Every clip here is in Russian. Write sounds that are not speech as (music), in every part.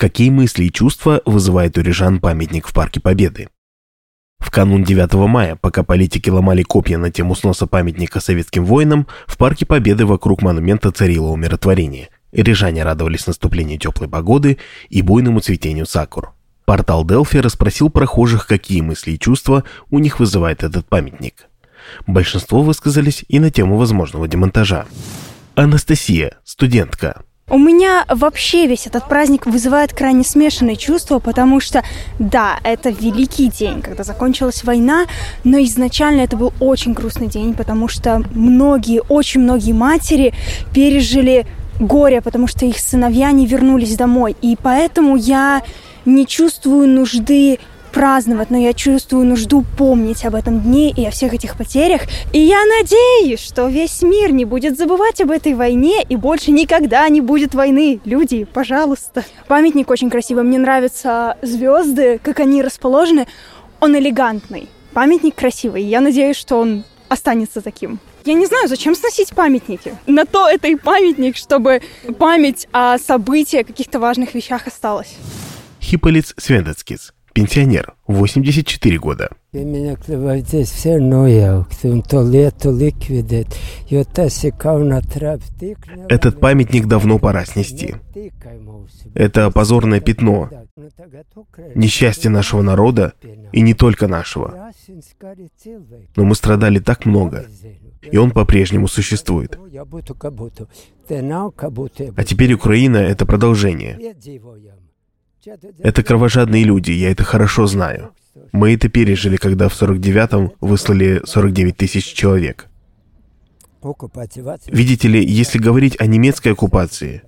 Какие мысли и чувства вызывает у рижан памятник в Парке Победы? В канун 9 мая, пока политики ломали копья на тему сноса памятника советским воинам, в Парке Победы вокруг монумента царило умиротворение. Рижане радовались наступлению теплой погоды и буйному цветению сакур. Портал Делфи расспросил прохожих, какие мысли и чувства у них вызывает этот памятник. Большинство высказались и на тему возможного демонтажа. Анастасия, студентка, у меня вообще весь этот праздник вызывает крайне смешанные чувства, потому что, да, это великий день, когда закончилась война, но изначально это был очень грустный день, потому что многие, очень многие матери пережили горе, потому что их сыновья не вернулись домой. И поэтому я не чувствую нужды праздновать, но я чувствую нужду помнить об этом дне и о всех этих потерях. И я надеюсь, что весь мир не будет забывать об этой войне и больше никогда не будет войны. Люди, пожалуйста. Памятник очень красивый. Мне нравятся звезды, как они расположены. Он элегантный. Памятник красивый. Я надеюсь, что он останется таким. Я не знаю, зачем сносить памятники. На то это и памятник, чтобы память о событиях, каких-то важных вещах осталась. Хиполиц Свендецкис, Пенсионер, 84 года. Этот памятник давно пора снести. Это позорное пятно, несчастье нашего народа и не только нашего. Но мы страдали так много, и он по-прежнему существует. А теперь Украина — это продолжение. Это кровожадные люди, я это хорошо знаю. Мы это пережили, когда в 49-м выслали 49 тысяч человек. Видите ли, если говорить о немецкой оккупации,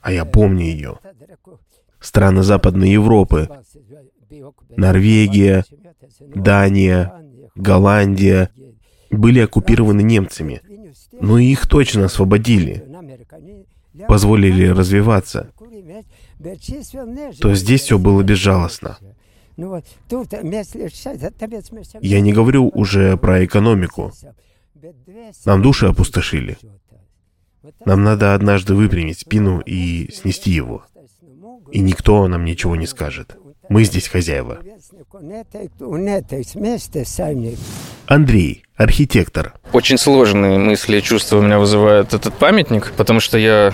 а я помню ее, страны Западной Европы, Норвегия, Дания, Голландия были оккупированы немцами, но их точно освободили, позволили развиваться то здесь все было безжалостно. Я не говорю уже про экономику. Нам души опустошили. Нам надо однажды выпрямить спину и снести его. И никто нам ничего не скажет. Мы здесь хозяева. Андрей, архитектор. Очень сложные мысли и чувства у меня вызывает этот памятник, потому что я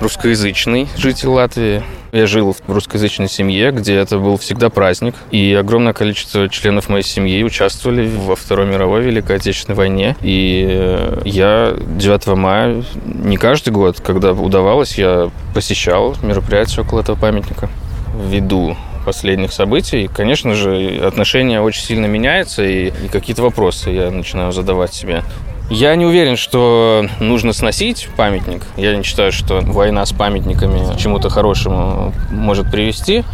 русскоязычный житель Латвии. Я жил в русскоязычной семье, где это был всегда праздник. И огромное количество членов моей семьи участвовали во Второй мировой Великой Отечественной войне. И э, я 9 мая, не каждый год, когда удавалось, я посещал мероприятия около этого памятника. Ввиду последних событий, конечно же, отношение очень сильно меняется, и, и какие-то вопросы я начинаю задавать себе. Я не уверен, что нужно сносить памятник. Я не считаю, что война с памятниками к чему-то хорошему может привести,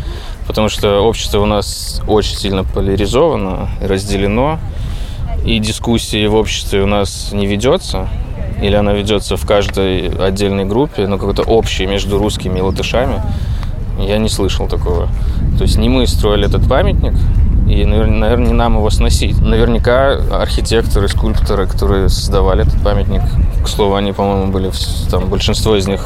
потому что общество у нас очень сильно поляризовано, разделено, и дискуссии в обществе у нас не ведется, или она ведется в каждой отдельной группе, но какой-то общий между русскими и латышами. Я не слышал такого. То есть не мы строили этот памятник, и, наверное, не нам его сносить. Наверняка архитекторы, скульпторы, которые создавали этот памятник, к слову, они, по-моему, были, там, большинство из них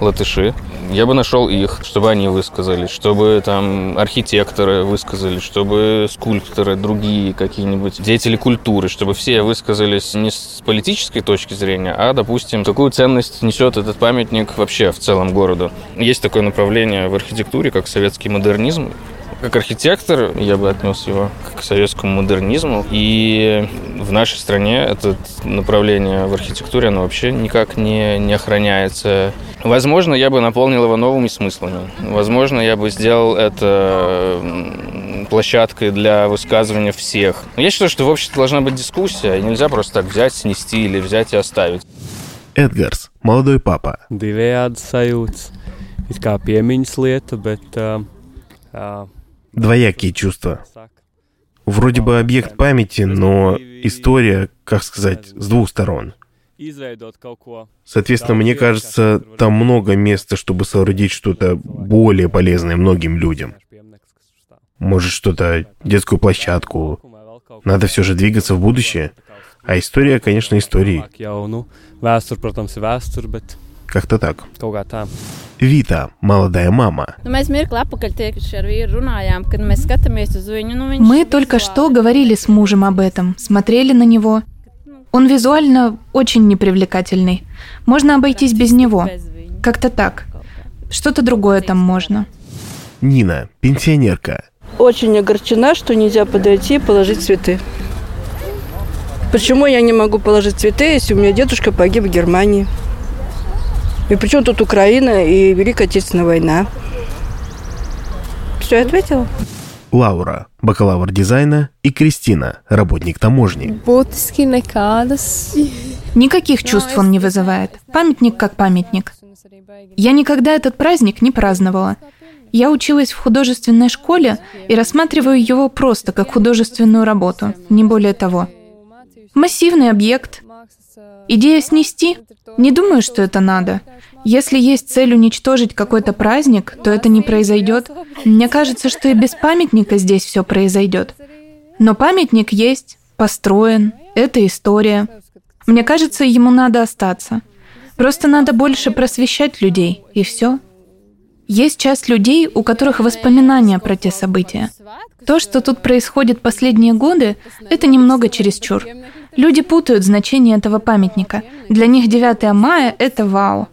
латыши. Я бы нашел их, чтобы они высказались, чтобы там архитекторы высказались, чтобы скульпторы, другие какие-нибудь деятели культуры, чтобы все высказались не с политической точки зрения, а, допустим, какую ценность несет этот памятник вообще в целом городу. Есть такое направление в архитектуре, как советский модернизм. Как архитектор я бы отнес его к советскому модернизму. И в нашей стране это направление в архитектуре, оно вообще никак не, не охраняется. Возможно, я бы наполнил его новыми смыслами. Возможно, я бы сделал это площадкой для высказывания всех. Но я считаю, что в обществе должна быть дискуссия, и нельзя просто так взять, снести или взять и оставить. Эдгарс, молодой папа. Divējādi sajūtas, it kā piemiņas lieta, bet uh, uh, двоякие чувства. Вроде бы объект памяти, но история, как сказать, с двух сторон. Соответственно, мне кажется, там много места, чтобы соорудить что-то более полезное многим людям. Может, что-то, детскую площадку. Надо все же двигаться в будущее. А история, конечно, историей. Как-то так. Kaut kā tā. Вита, молодая мама. Viņš Мы только что говорили с мужем об этом, смотрели на него. Он визуально очень непривлекательный. Можно обойтись без него. Как-то так. Что-то другое там можно. Нина, пенсионерка. Очень огорчена, что нельзя подойти и положить цветы. Почему я не могу положить цветы, если у меня дедушка погиб в Германии? И причем тут Украина и Великая Отечественная война? Все, я ответила. Лаура, бакалавр дизайна, и Кристина, работник таможни. Никаких чувств он не вызывает. Памятник как памятник. Я никогда этот праздник не праздновала. Я училась в художественной школе и рассматриваю его просто как художественную работу, не более того. Массивный объект. Идея снести? Не думаю, что это надо. Если есть цель уничтожить какой-то праздник, то это не произойдет. Мне кажется, что и без памятника здесь все произойдет. Но памятник есть, построен, это история. Мне кажется, ему надо остаться. Просто надо больше просвещать людей, и все. Есть часть людей, у которых воспоминания про те события. То, что тут происходит последние годы, это немного чересчур. Люди путают значение этого памятника. Для них 9 мая – это вау.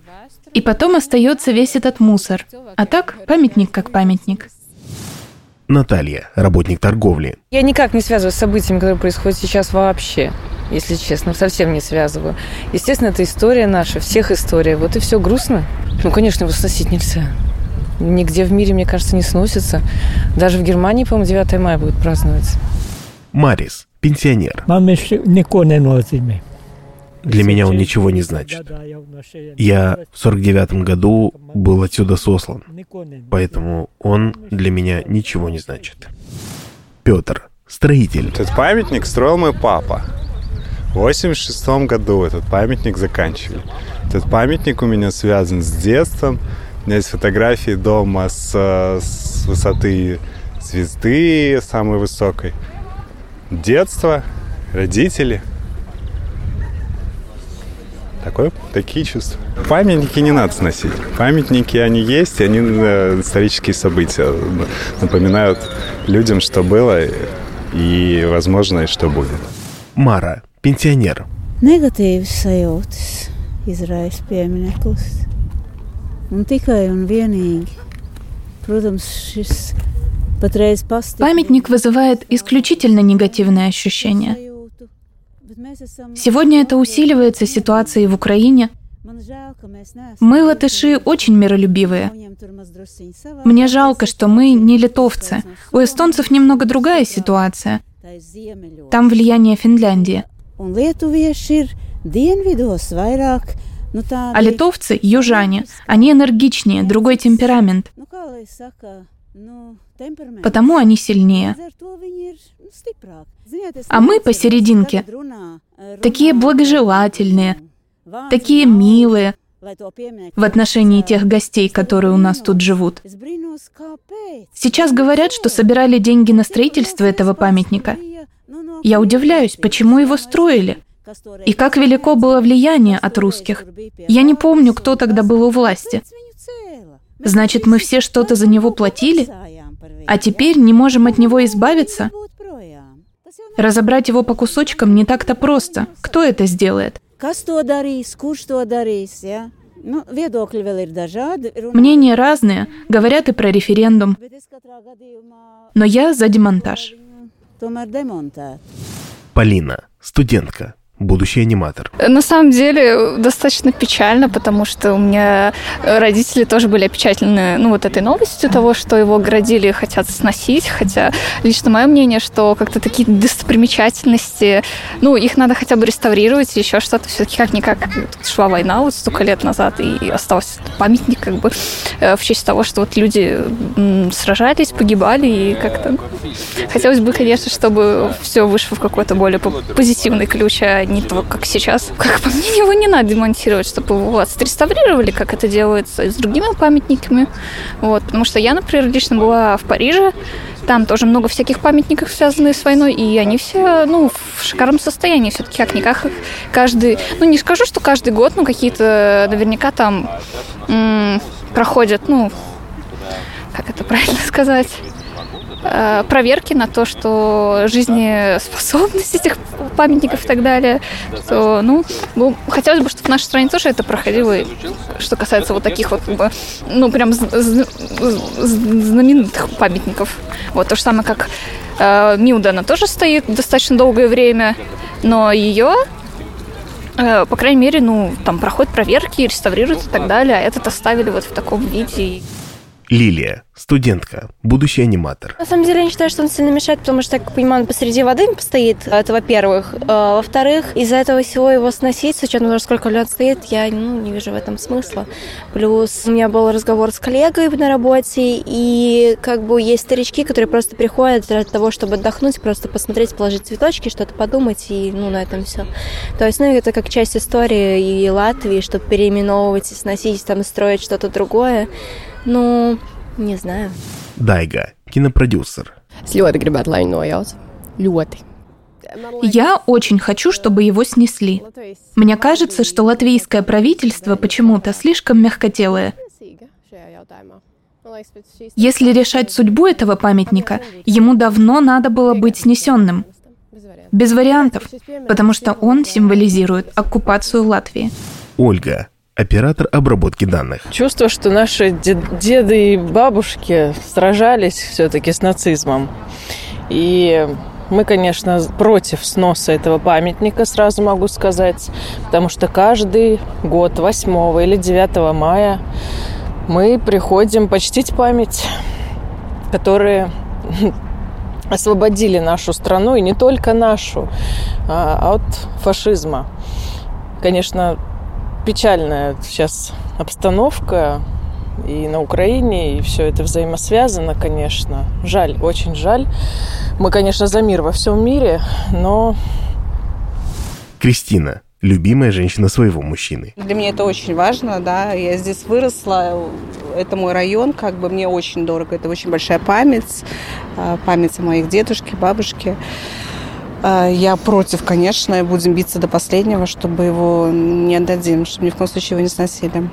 И потом остается весь этот мусор. А так, памятник как памятник. Наталья, работник торговли. Я никак не связываю с событиями, которые происходят сейчас вообще, если честно, совсем не связываю. Естественно, это история наша, всех история. Вот и все грустно. Ну, конечно, его сносить нельзя. Нигде в мире, мне кажется, не сносится. Даже в Германии, по-моему, 9 мая будет праздноваться. Марис, пенсионер. Для меня он ничего не значит. Я в 49 году был отсюда сослан, поэтому он для меня ничего не значит. Петр, строитель. Этот памятник строил мой папа. В 86 году этот памятник заканчивали. Этот памятник у меня связан с детством. У меня есть фотографии дома с, э, с высоты звезды самой высокой. Детство, родители. Такое, такие чувства. Памятники не надо сносить. Памятники, они есть, и они э, исторические события. Напоминают людям, что было, и, возможно, и что будет. Мара, пенсионер. Negatīvas sajūtas izraisa piemineklis. Un tikai un vienīgi. Protams, šis. Памятник вызывает исключительно негативные ощущения. Сегодня это усиливается ситуацией в Украине. Мы, латыши, очень миролюбивые. Мне жалко, что мы не литовцы. У эстонцев немного другая ситуация. Там влияние Финляндии. А литовцы, южане, они энергичнее, другой темперамент. Temperaments. Потому они сильнее. Es А мы посерединке. runā Такие благожелательные, такие милые в отношении тех гостей, которые у нас тут живут. Сейчас говорят, что собирали деньги на строительство этого памятника. Я удивляюсь, почему его строили. И как велико было влияние от русских. Я не помню, кто тогда был у власти. Значит, мы все что-то за него платили? А теперь не можем от него избавиться? Разобрать его по кусочкам не так-то просто. Кто это сделает? Мнения разные, говорят и про референдум. Но я за демонтаж. Полина, студентка, будущий аниматор. На самом деле достаточно печально, потому что у меня родители тоже были опечатлены ну, вот этой новостью того, что его оградили и хотят сносить. Хотя лично мое мнение, что как-то такие достопримечательности, ну, их надо хотя бы реставрировать, еще что-то. Все-таки как-никак шла война вот столько лет назад, и остался памятник как бы э, в честь того, что вот люди сражались, погибали, и как-то... ну, Хотелось бы, конечно, чтобы все вышло в какой-то более по- позитивный ключ, а не то, как сейчас. Как по мне, его не надо демонтировать, чтобы его отреставрировали, как это делается и с другими памятниками. Вот, потому что я, например, лично была в Париже, там тоже много всяких памятников, связанных с войной, и они все, ну, в шикарном состоянии. Все-таки как-никак каждый, ну, не скажу, что каждый год, но какие-то наверняка там м- проходят, ну, как это правильно (laughs) сказать, проверки на то, что жизнеспособность (laughs) этих памятников и так далее, то, ну, хотелось бы, чтобы в нашей стране тоже это проходило, что касается вот таких вот, ну, прям знаменитых памятников. Вот то же самое, как э, она тоже стоит достаточно долгое время, но ее э, по крайней мере, ну, там проходят проверки, реставрируют и так далее, а этот оставили вот в таком виде. Лилия, студентка, будущий аниматор. На самом деле, я не считаю, что он сильно мешает, потому что, как понимаю, он посреди воды стоит, это во-первых. А, во-вторых, из-за этого всего его сносить, с учетом того, сколько лет стоит, я ну, не вижу в этом смысла. Плюс у меня был разговор с коллегой на работе, и как бы есть старички, которые просто приходят для того, чтобы отдохнуть, просто посмотреть, положить цветочки, что-то подумать, и ну, на этом все. То есть, ну, это как часть истории и Латвии, чтобы переименовывать и сносить, там, строить что-то другое. Ну, не знаю. Дайга, кинопродюсер. Es ļoti gribētu, lai viņi nojauc. Ļoti. Я очень хочу, чтобы его снесли. Мне кажется, что латвийское правительство почему-то слишком мягкотелое. Если решать судьбу этого памятника, ему давно надо было быть снесенным. Без вариантов, потому что он символизирует оккупацию Латвии. Ольга, оператор обработки данных. Чувство, что наши дед, деды и бабушки сражались все-таки с нацизмом. И мы, конечно, против сноса этого памятника, сразу могу сказать, потому что каждый год 8 или 9 мая мы приходим почтить память, которые (laughs) освободили нашу страну, и не только нашу, а от фашизма. Конечно, печальная сейчас обстановка и на Украине, и все это взаимосвязано, конечно. Жаль, очень жаль. Мы, конечно, за мир во всем мире, но... Кристина, любимая женщина своего мужчины. Для меня это очень важно, да. Я здесь выросла, это мой район, как бы мне очень дорого. Это очень большая память, а, память о моих дедушке, бабушке. Я против, конечно, и будем биться до последнего, чтобы его не отдадим, чтобы ни в коем случае его не сносили.